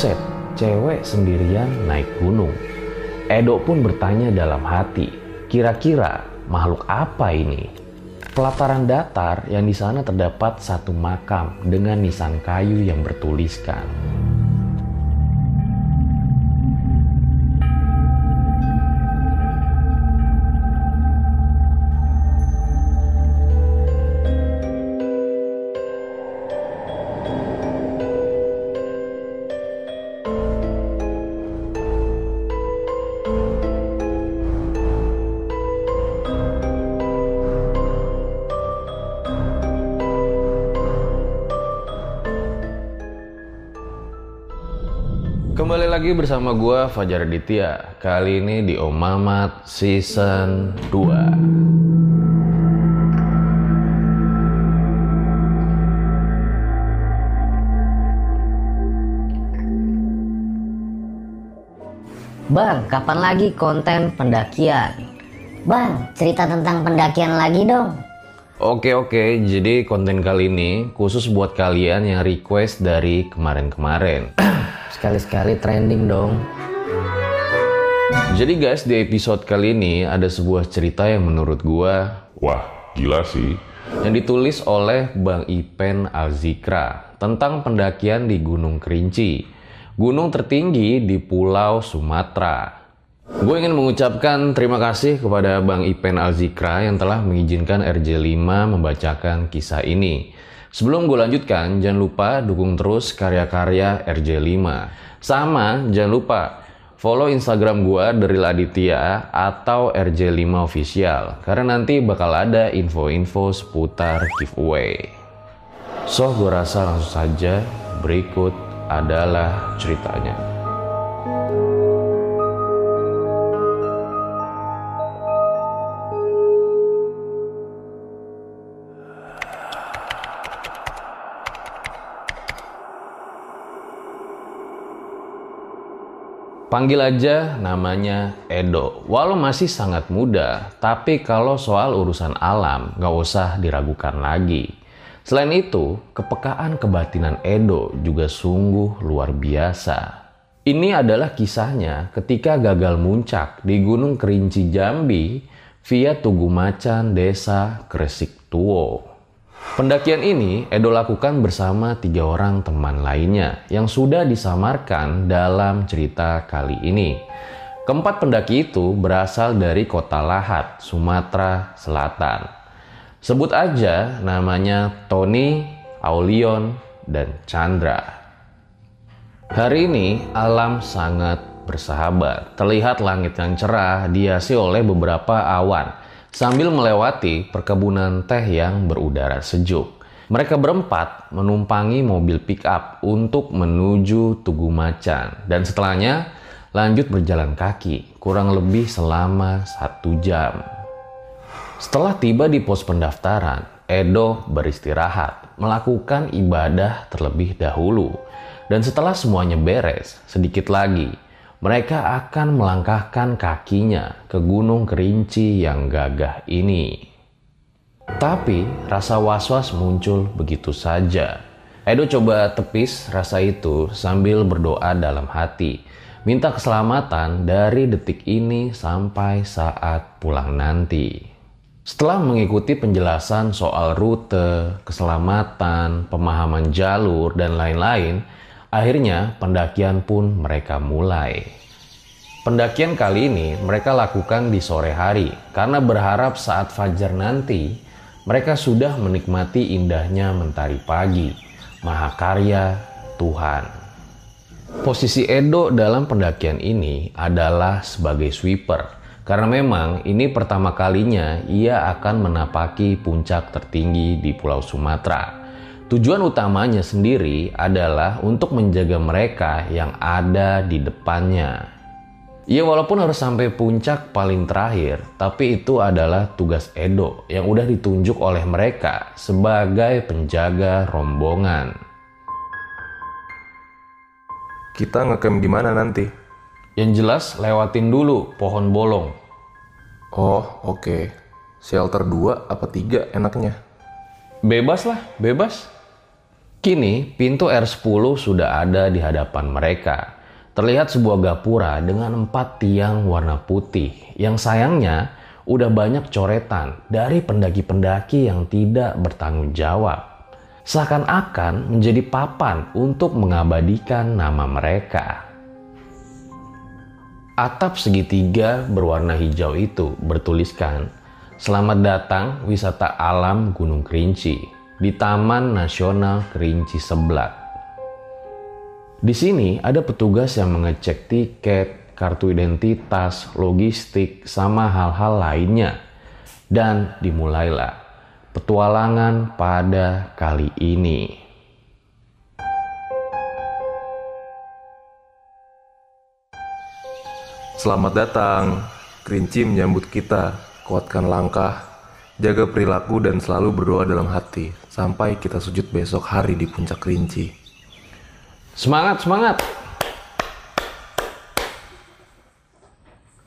Buset, cewek sendirian naik gunung. Edo pun bertanya dalam hati, kira-kira makhluk apa ini? Pelataran datar yang di sana terdapat satu makam dengan nisan kayu yang bertuliskan. Lagi bersama gue Fajar Aditya. Kali ini di Om Mamat Season 2. Bang, kapan lagi konten pendakian? Bang, cerita tentang pendakian lagi dong. Oke oke, jadi konten kali ini khusus buat kalian yang request dari kemarin-kemarin. Sekali-sekali trending dong. Jadi guys, di episode kali ini ada sebuah cerita yang menurut gua Wah, gila sih. yang ditulis oleh Bang Ipen Alzikra tentang pendakian di Gunung Kerinci, gunung tertinggi di Pulau Sumatera. Gue ingin mengucapkan terima kasih kepada Bang Ipen Alzikra yang telah mengizinkan RJ5 membacakan kisah ini. Sebelum gue lanjutkan, jangan lupa dukung terus karya-karya RJ5. Sama, jangan lupa follow Instagram gue Deril Aditya atau RJ5 Official karena nanti bakal ada info-info seputar giveaway. So, gue rasa langsung saja berikut adalah ceritanya. Panggil aja namanya Edo. Walau masih sangat muda, tapi kalau soal urusan alam gak usah diragukan lagi. Selain itu, kepekaan kebatinan Edo juga sungguh luar biasa. Ini adalah kisahnya ketika gagal muncak di Gunung Kerinci Jambi via Tugu Macan, Desa Kresik Tuo. Pendakian ini Edo lakukan bersama tiga orang teman lainnya yang sudah disamarkan dalam cerita kali ini. Keempat pendaki itu berasal dari kota Lahat, Sumatera Selatan. Sebut aja namanya Tony, Aulion, dan Chandra. Hari ini alam sangat bersahabat. Terlihat langit yang cerah dihiasi oleh beberapa awan sambil melewati perkebunan teh yang berudara sejuk. Mereka berempat menumpangi mobil pick-up untuk menuju Tugu Macan dan setelahnya lanjut berjalan kaki kurang lebih selama satu jam. Setelah tiba di pos pendaftaran, Edo beristirahat, melakukan ibadah terlebih dahulu. Dan setelah semuanya beres, sedikit lagi mereka akan melangkahkan kakinya ke Gunung Kerinci yang gagah ini. Tapi rasa was-was muncul begitu saja. Edo coba tepis rasa itu sambil berdoa dalam hati, minta keselamatan dari detik ini sampai saat pulang nanti. Setelah mengikuti penjelasan soal rute, keselamatan, pemahaman jalur, dan lain-lain, Akhirnya pendakian pun mereka mulai. Pendakian kali ini mereka lakukan di sore hari karena berharap saat fajar nanti mereka sudah menikmati indahnya mentari pagi, mahakarya Tuhan. Posisi Edo dalam pendakian ini adalah sebagai sweeper karena memang ini pertama kalinya ia akan menapaki puncak tertinggi di Pulau Sumatera. Tujuan utamanya sendiri adalah untuk menjaga mereka yang ada di depannya. Ya walaupun harus sampai puncak paling terakhir, tapi itu adalah tugas Edo yang udah ditunjuk oleh mereka sebagai penjaga rombongan. Kita ngecamp di mana nanti? Yang jelas lewatin dulu pohon bolong. Oh, oke. Shelter 2 apa 3 enaknya? Bebas lah, bebas. Kini, pintu R10 sudah ada di hadapan mereka. Terlihat sebuah gapura dengan empat tiang warna putih yang sayangnya udah banyak coretan dari pendaki-pendaki yang tidak bertanggung jawab. Seakan-akan menjadi papan untuk mengabadikan nama mereka. Atap segitiga berwarna hijau itu bertuliskan, Selamat datang wisata alam Gunung Kerinci di Taman Nasional Kerinci Seblak. Di sini ada petugas yang mengecek tiket, kartu identitas, logistik, sama hal-hal lainnya. Dan dimulailah petualangan pada kali ini. Selamat datang. Kerinci menyambut kita. Kuatkan langkah, jaga perilaku dan selalu berdoa dalam hati sampai kita sujud besok hari di puncak rinci. Semangat, semangat!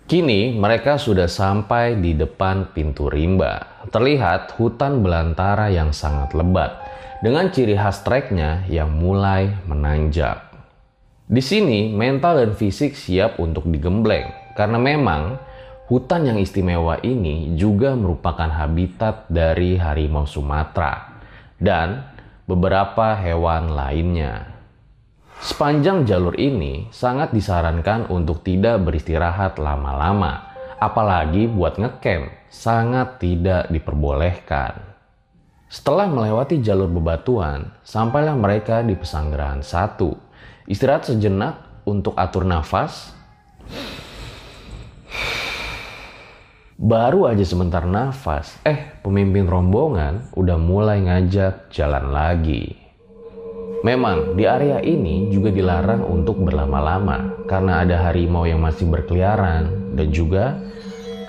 Kini mereka sudah sampai di depan pintu rimba. Terlihat hutan belantara yang sangat lebat dengan ciri khas treknya yang mulai menanjak. Di sini mental dan fisik siap untuk digembleng karena memang Hutan yang istimewa ini juga merupakan habitat dari harimau Sumatera dan beberapa hewan lainnya. Sepanjang jalur ini sangat disarankan untuk tidak beristirahat lama-lama, apalagi buat ngecamp, sangat tidak diperbolehkan. Setelah melewati jalur bebatuan, sampailah mereka di pesanggerahan satu. Istirahat sejenak untuk atur nafas, Baru aja sebentar nafas, eh pemimpin rombongan udah mulai ngajak jalan lagi. Memang di area ini juga dilarang untuk berlama-lama karena ada harimau yang masih berkeliaran dan juga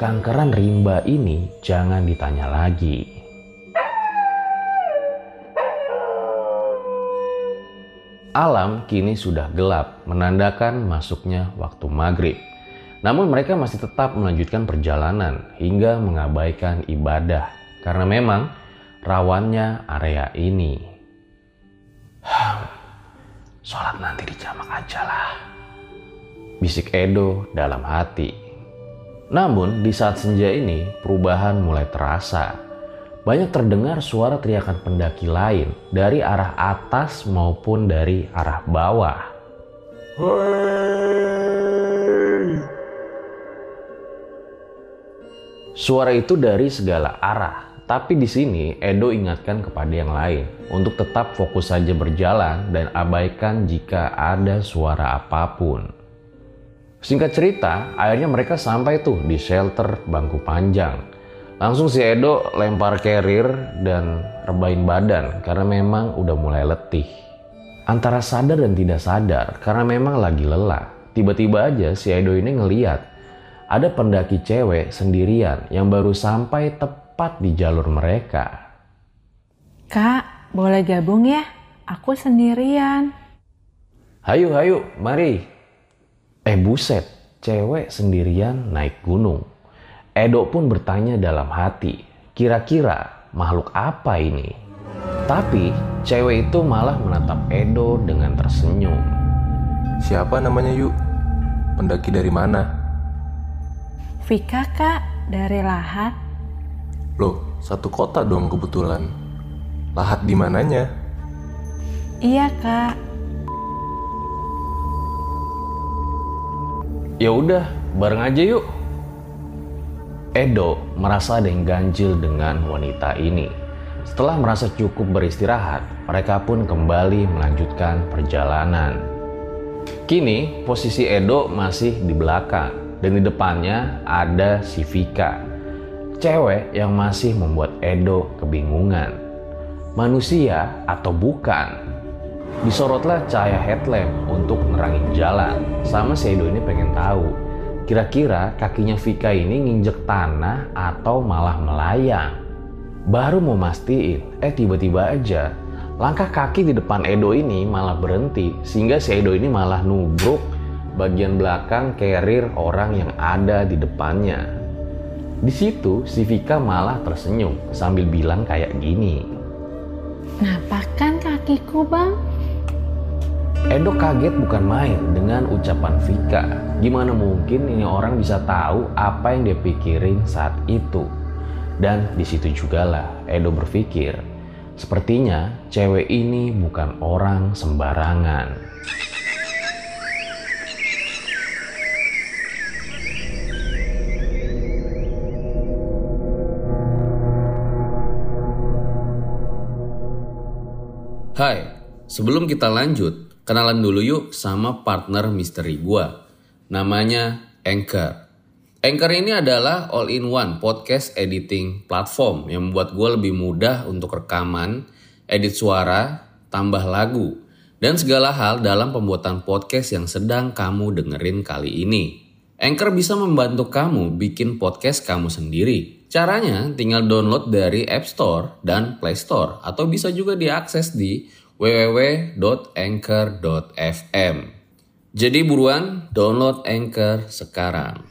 kankeran rimba ini jangan ditanya lagi. Alam kini sudah gelap menandakan masuknya waktu maghrib. Namun mereka masih tetap melanjutkan perjalanan hingga mengabaikan ibadah karena memang rawannya area ini. Sholat nanti di jamak aja lah. Bisik Edo dalam hati. Namun di saat senja ini perubahan mulai terasa. Banyak terdengar suara teriakan pendaki lain dari arah atas maupun dari arah bawah. Suara itu dari segala arah, tapi di sini Edo ingatkan kepada yang lain untuk tetap fokus saja berjalan dan abaikan jika ada suara apa pun. Singkat cerita, akhirnya mereka sampai tuh di shelter bangku panjang. Langsung si Edo lempar carrier dan rebahin badan karena memang udah mulai letih. Antara sadar dan tidak sadar karena memang lagi lelah. Tiba-tiba aja si Edo ini ngeliat ada pendaki cewek sendirian yang baru sampai tepat di jalur mereka. Kak, boleh gabung ya? Aku sendirian. Hayu, hayu, mari. Eh buset, cewek sendirian naik gunung. Edo pun bertanya dalam hati, kira-kira makhluk apa ini? Tapi cewek itu malah menatap Edo dengan tersenyum. Siapa namanya yuk? Pendaki dari mana? Vika kak dari Lahat. Loh, satu kota dong kebetulan. Lahat di mananya? Iya kak. Ya udah, bareng aja yuk. Edo merasa ada yang ganjil dengan wanita ini. Setelah merasa cukup beristirahat, mereka pun kembali melanjutkan perjalanan. Kini, posisi Edo masih di belakang dan di depannya ada si Vika. Cewek yang masih membuat Edo kebingungan. Manusia atau bukan? Disorotlah cahaya headlamp untuk nerangin jalan. Sama si Edo ini pengen tahu Kira-kira kakinya Vika ini nginjek tanah atau malah melayang. Baru mau mastiin, eh tiba-tiba aja langkah kaki di depan Edo ini malah berhenti sehingga si Edo ini malah nubruk bagian belakang carrier orang yang ada di depannya. Di situ si Vika malah tersenyum sambil bilang kayak gini. Nampakkan kakiku bang? Edo kaget bukan main dengan ucapan Vika. Gimana mungkin ini orang bisa tahu apa yang dia pikirin saat itu? Dan di situ jugalah Edo berpikir, sepertinya cewek ini bukan orang sembarangan. Sebelum kita lanjut, Kenalan dulu yuk sama partner misteri gua. Namanya Anchor. Anchor ini adalah all-in-one podcast editing platform yang membuat gue lebih mudah untuk rekaman, edit suara, tambah lagu, dan segala hal dalam pembuatan podcast yang sedang kamu dengerin kali ini. Anchor bisa membantu kamu bikin podcast kamu sendiri. Caranya tinggal download dari App Store dan Play Store atau bisa juga diakses di www.anchor.fm. Jadi buruan download Anchor sekarang.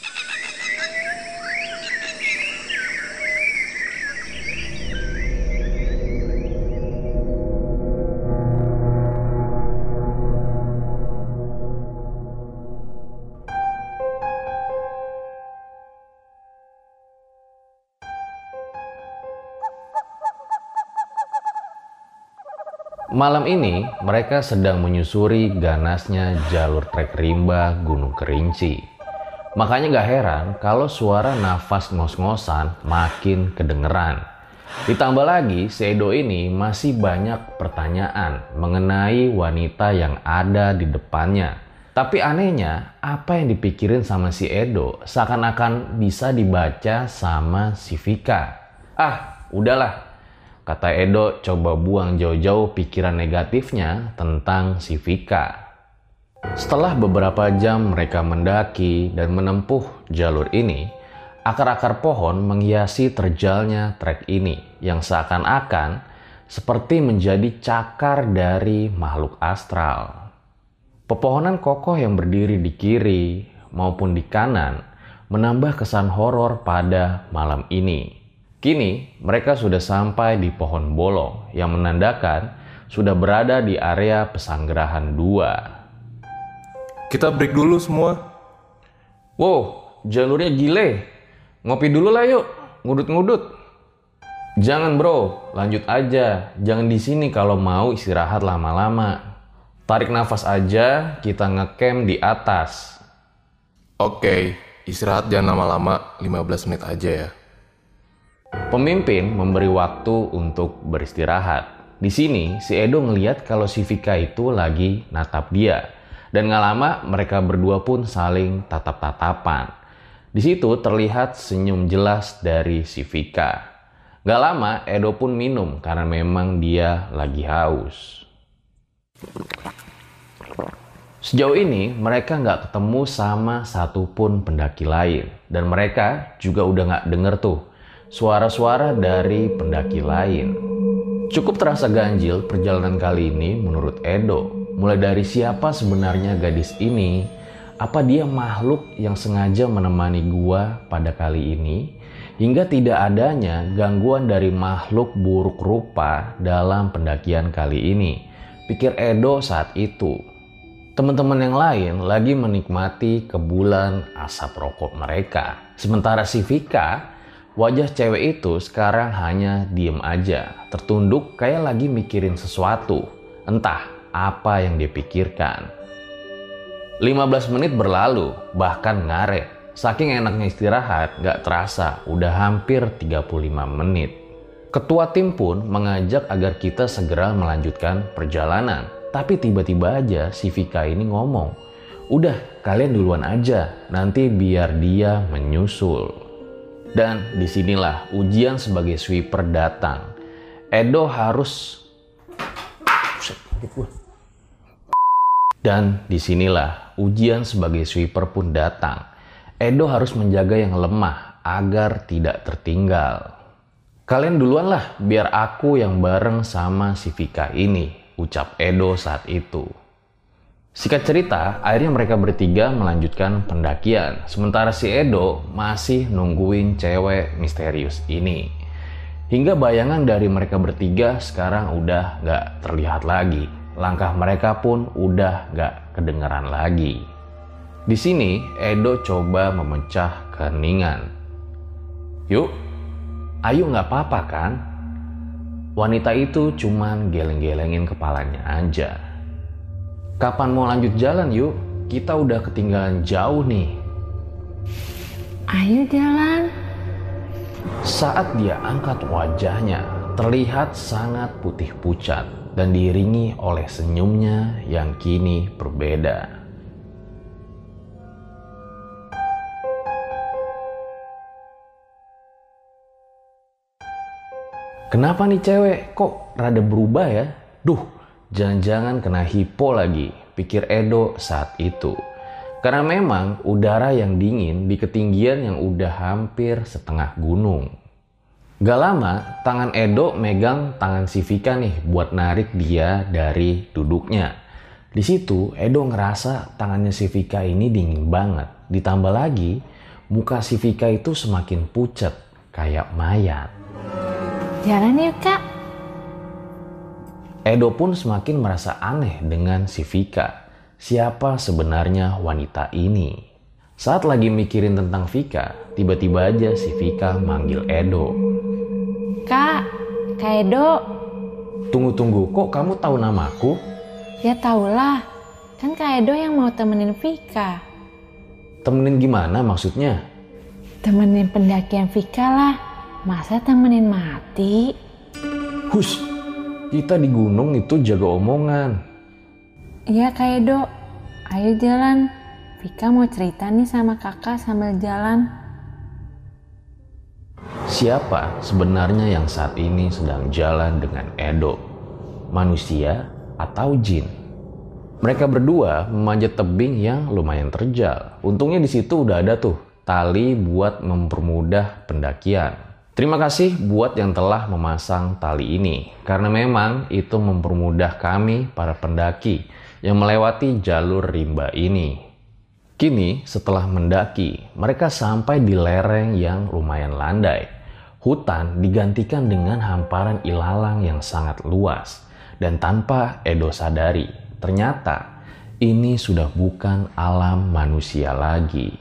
Malam ini mereka sedang menyusuri ganasnya jalur trek rimba Gunung Kerinci. Makanya gak heran kalau suara nafas ngos-ngosan makin kedengeran. Ditambah lagi, si Edo ini masih banyak pertanyaan mengenai wanita yang ada di depannya. Tapi anehnya, apa yang dipikirin sama si Edo seakan-akan bisa dibaca sama si Vika. Ah, udahlah, Kata Edo coba buang jauh-jauh pikiran negatifnya tentang si Vika. Setelah beberapa jam mereka mendaki dan menempuh jalur ini, akar-akar pohon menghiasi terjalnya trek ini yang seakan-akan seperti menjadi cakar dari makhluk astral. Pepohonan kokoh yang berdiri di kiri maupun di kanan menambah kesan horor pada malam ini. Kini mereka sudah sampai di pohon bolong yang menandakan sudah berada di area pesanggerahan dua. Kita break dulu semua. Wow, jalurnya gile. Ngopi dulu lah yuk, ngudut-ngudut. Jangan bro, lanjut aja. Jangan di sini kalau mau istirahat lama-lama. Tarik nafas aja, kita ngecamp di atas. Oke, istirahat jangan lama-lama, 15 menit aja ya. Pemimpin memberi waktu untuk beristirahat. Di sini, si Edo ngeliat kalau si Vika itu lagi natap dia. Dan gak lama mereka berdua pun saling tatap-tatapan. Di situ terlihat senyum jelas dari si Vika. Gak lama Edo pun minum karena memang dia lagi haus. Sejauh ini mereka nggak ketemu sama satupun pendaki lain. Dan mereka juga udah nggak denger tuh suara-suara dari pendaki lain. Cukup terasa ganjil perjalanan kali ini menurut Edo. Mulai dari siapa sebenarnya gadis ini, apa dia makhluk yang sengaja menemani gua pada kali ini, hingga tidak adanya gangguan dari makhluk buruk rupa dalam pendakian kali ini. Pikir Edo saat itu. Teman-teman yang lain lagi menikmati kebulan asap rokok mereka. Sementara si Vika Wajah cewek itu sekarang hanya diem aja, tertunduk kayak lagi mikirin sesuatu. Entah apa yang dipikirkan. 15 menit berlalu, bahkan ngaret. Saking enaknya istirahat, gak terasa udah hampir 35 menit. Ketua tim pun mengajak agar kita segera melanjutkan perjalanan. Tapi tiba-tiba aja si Vika ini ngomong, udah kalian duluan aja, nanti biar dia menyusul. Dan di sinilah ujian sebagai sweeper datang. Edo harus dan di sinilah ujian sebagai sweeper pun datang. Edo harus menjaga yang lemah agar tidak tertinggal. Kalian duluan lah biar aku yang bareng sama si Vika ini, ucap Edo saat itu. Sikat cerita, akhirnya mereka bertiga melanjutkan pendakian. Sementara si Edo masih nungguin cewek misterius ini. Hingga bayangan dari mereka bertiga sekarang udah gak terlihat lagi langkah mereka pun udah gak kedengeran lagi. Di sini, Edo coba memecah keheningan. Yuk, ayo nggak apa-apa kan? Wanita itu cuman geleng-gelengin kepalanya aja. Kapan mau lanjut jalan yuk? Kita udah ketinggalan jauh nih. Ayo jalan. Saat dia angkat wajahnya, terlihat sangat putih pucat dan diiringi oleh senyumnya yang kini berbeda. Kenapa nih cewek kok rada berubah ya? Duh, jangan-jangan kena hipo lagi, pikir Edo saat itu. Karena memang udara yang dingin di ketinggian yang udah hampir setengah gunung. Gak lama, tangan Edo megang tangan si Vika nih buat narik dia dari duduknya. Di situ, Edo ngerasa tangannya si Vika ini dingin banget. Ditambah lagi, muka si Vika itu semakin pucat, kayak mayat. Jalan yuk, Kak. Edo pun semakin merasa aneh dengan si Vika. Siapa sebenarnya wanita ini? Saat lagi mikirin tentang Vika, tiba-tiba aja si Vika manggil Edo. Kak, Kak Edo. Tunggu-tunggu, kok kamu tahu namaku? Ya tahulah, kan Kak Edo yang mau temenin Vika. Temenin gimana maksudnya? Temenin pendakian Vika lah, masa temenin mati? Hus, kita di gunung itu jaga omongan. Iya Kak Edo, ayo jalan. Vika mau cerita nih sama kakak sambil jalan. Siapa sebenarnya yang saat ini sedang jalan dengan Edo? Manusia atau jin? Mereka berdua memanjat tebing yang lumayan terjal. Untungnya di situ udah ada tuh tali buat mempermudah pendakian. Terima kasih buat yang telah memasang tali ini, karena memang itu mempermudah kami para pendaki yang melewati jalur rimba ini. Kini, setelah mendaki, mereka sampai di lereng yang lumayan landai hutan digantikan dengan hamparan ilalang yang sangat luas. Dan tanpa Edo sadari, ternyata ini sudah bukan alam manusia lagi.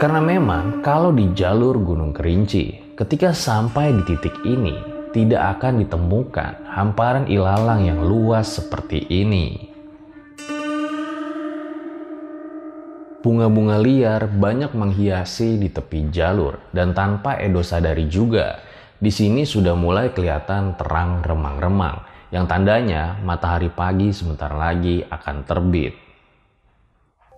Karena memang kalau di jalur Gunung Kerinci, ketika sampai di titik ini, tidak akan ditemukan hamparan ilalang yang luas seperti ini. Bunga-bunga liar banyak menghiasi di tepi jalur dan tanpa Edo sadari juga, di sini sudah mulai kelihatan terang remang-remang yang tandanya matahari pagi sebentar lagi akan terbit.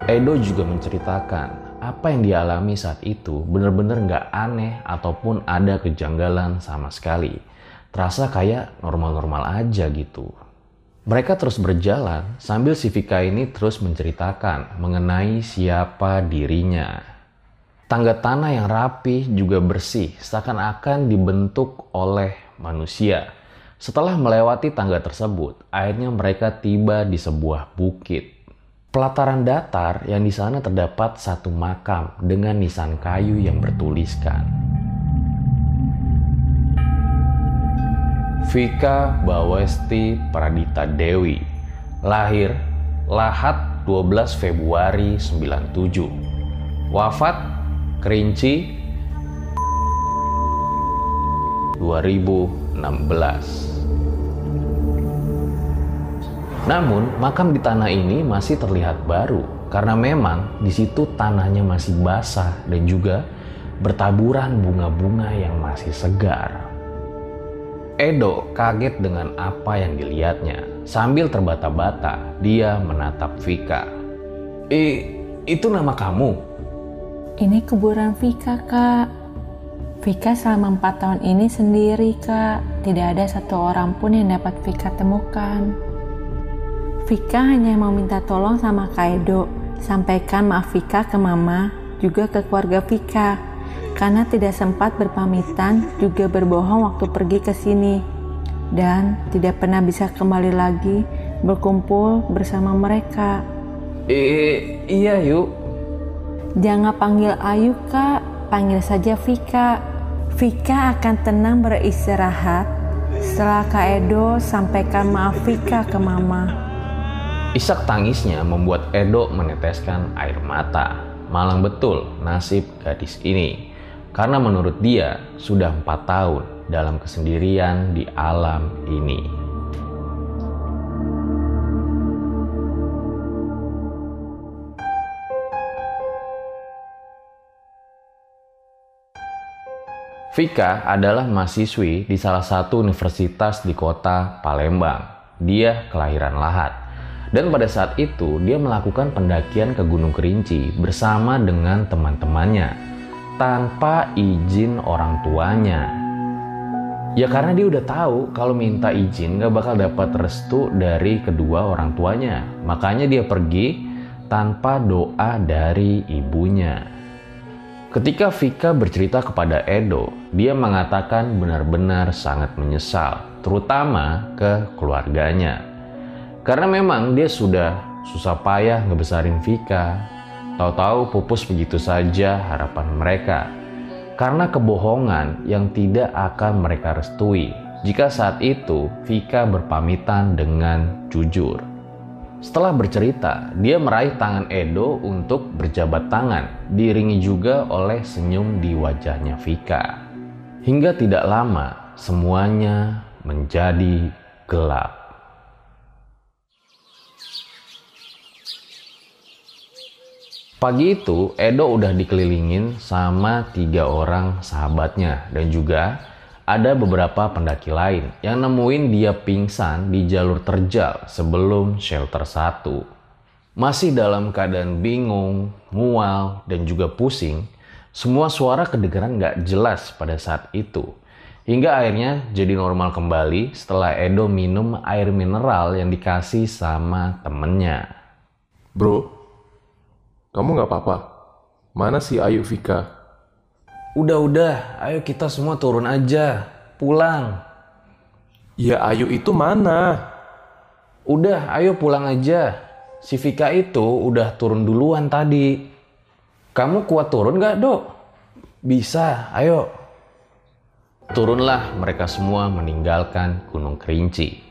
Edo juga menceritakan apa yang dialami saat itu benar-benar nggak aneh ataupun ada kejanggalan sama sekali. Terasa kayak normal-normal aja gitu. Mereka terus berjalan sambil si Vika ini terus menceritakan mengenai siapa dirinya. Tangga tanah yang rapi juga bersih, seakan-akan dibentuk oleh manusia. Setelah melewati tangga tersebut, akhirnya mereka tiba di sebuah bukit. Pelataran datar yang di sana terdapat satu makam dengan nisan kayu yang bertuliskan. Vika Bawesti Pradita Dewi lahir Lahat 12 Februari 97 wafat Kerinci 2016 namun makam di tanah ini masih terlihat baru karena memang di situ tanahnya masih basah dan juga bertaburan bunga-bunga yang masih segar. Edo kaget dengan apa yang dilihatnya. Sambil terbata-bata, dia menatap Vika. Eh, itu nama kamu? Ini kuburan Vika, Kak. Vika selama empat tahun ini sendiri, Kak. Tidak ada satu orang pun yang dapat Vika temukan. Vika hanya mau minta tolong sama Kak Edo. Sampaikan maaf Vika ke Mama, juga ke keluarga Vika karena tidak sempat berpamitan juga berbohong waktu pergi ke sini dan tidak pernah bisa kembali lagi berkumpul bersama mereka. Eh, iya yuk. Jangan panggil Ayu kak, panggil saja Vika. Vika akan tenang beristirahat setelah Kak Edo sampaikan maaf Vika ke Mama. Isak tangisnya membuat Edo meneteskan air mata. Malang betul nasib gadis ini karena menurut dia sudah empat tahun dalam kesendirian di alam ini. Vika adalah mahasiswi di salah satu universitas di kota Palembang. Dia kelahiran Lahat. Dan pada saat itu dia melakukan pendakian ke Gunung Kerinci bersama dengan teman-temannya tanpa izin orang tuanya. Ya karena dia udah tahu kalau minta izin gak bakal dapat restu dari kedua orang tuanya. Makanya dia pergi tanpa doa dari ibunya. Ketika Vika bercerita kepada Edo, dia mengatakan benar-benar sangat menyesal, terutama ke keluarganya. Karena memang dia sudah susah payah ngebesarin Vika, Tahu-tahu pupus begitu saja harapan mereka. Karena kebohongan yang tidak akan mereka restui jika saat itu Vika berpamitan dengan jujur. Setelah bercerita, dia meraih tangan Edo untuk berjabat tangan, diiringi juga oleh senyum di wajahnya Vika. Hingga tidak lama, semuanya menjadi gelap. Pagi itu, Edo udah dikelilingin sama tiga orang sahabatnya dan juga ada beberapa pendaki lain yang nemuin dia pingsan di jalur terjal sebelum shelter satu. Masih dalam keadaan bingung, mual, dan juga pusing, semua suara kedengaran gak jelas pada saat itu. Hingga akhirnya jadi normal kembali setelah Edo minum air mineral yang dikasih sama temennya. Bro, kamu nggak apa-apa? Mana si Ayu Vika? Udah-udah, ayo kita semua turun aja. Pulang. Ya Ayu itu mana? Udah, ayo pulang aja. Si Vika itu udah turun duluan tadi. Kamu kuat turun gak, dok? Bisa, ayo. Turunlah mereka semua meninggalkan Gunung Kerinci.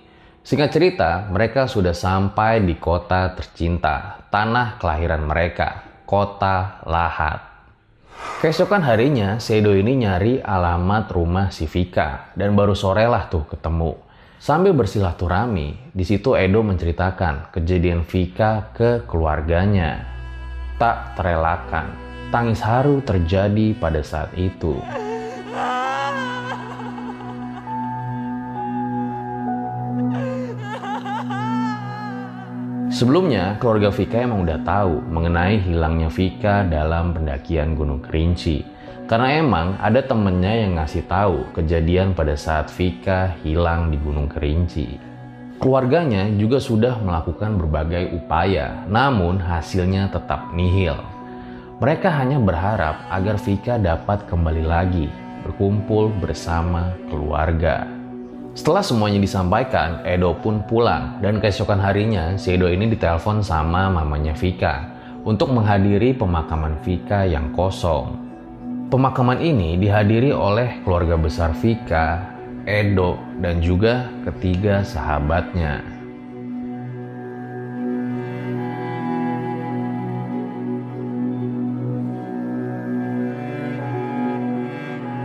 Singkat cerita, mereka sudah sampai di kota tercinta, tanah kelahiran mereka, kota Lahat. Keesokan harinya, Sedo ini nyari alamat rumah si Vika dan baru sore lah tuh ketemu. Sambil bersilaturahmi, di situ Edo menceritakan kejadian Vika ke keluarganya. Tak terelakkan, tangis haru terjadi pada saat itu. Sebelumnya, keluarga Vika emang udah tahu mengenai hilangnya Vika dalam pendakian Gunung Kerinci. Karena emang ada temennya yang ngasih tahu kejadian pada saat Vika hilang di Gunung Kerinci. Keluarganya juga sudah melakukan berbagai upaya, namun hasilnya tetap nihil. Mereka hanya berharap agar Vika dapat kembali lagi berkumpul bersama keluarga. Setelah semuanya disampaikan, Edo pun pulang dan keesokan harinya si Edo ini ditelepon sama mamanya Vika untuk menghadiri pemakaman Vika yang kosong. Pemakaman ini dihadiri oleh keluarga besar Vika, Edo, dan juga ketiga sahabatnya.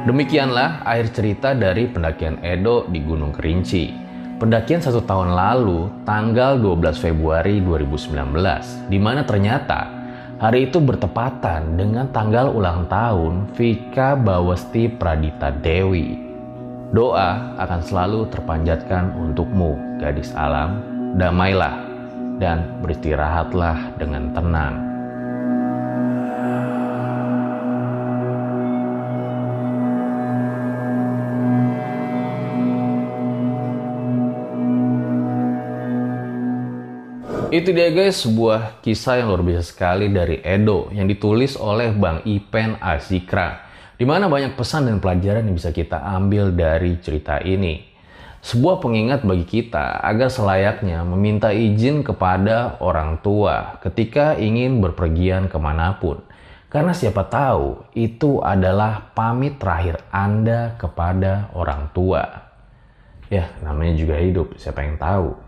Demikianlah akhir cerita dari pendakian Edo di Gunung Kerinci. pendakian satu tahun lalu, tanggal 12 Februari 2019, di mana ternyata hari itu bertepatan dengan tanggal ulang tahun Vika Bawesti Pradita Dewi. Doa akan selalu terpanjatkan untukmu, gadis alam. Damailah dan beristirahatlah dengan tenang. Itu dia guys, sebuah kisah yang luar biasa sekali dari Edo yang ditulis oleh Bang Ipen Azikra. Di mana banyak pesan dan pelajaran yang bisa kita ambil dari cerita ini. Sebuah pengingat bagi kita agar selayaknya meminta izin kepada orang tua ketika ingin berpergian ke mana pun. Karena siapa tahu itu adalah pamit terakhir Anda kepada orang tua. Ya, namanya juga hidup, siapa yang tahu.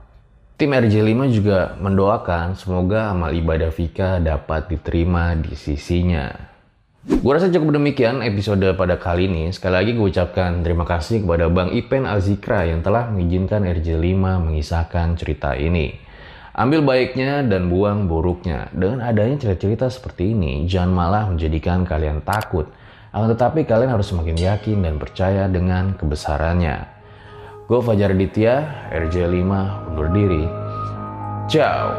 Tim RJ5 juga mendoakan semoga amal ibadah Vika dapat diterima di sisinya. Gue rasa cukup demikian episode pada kali ini. Sekali lagi gue ucapkan terima kasih kepada Bang Ipen Azikra yang telah mengizinkan RJ5 mengisahkan cerita ini. Ambil baiknya dan buang buruknya. Dengan adanya cerita-cerita seperti ini, jangan malah menjadikan kalian takut. Tetapi kalian harus semakin yakin dan percaya dengan kebesarannya. Gue Fajar Ditya, RJ5 undur diri. Ciao.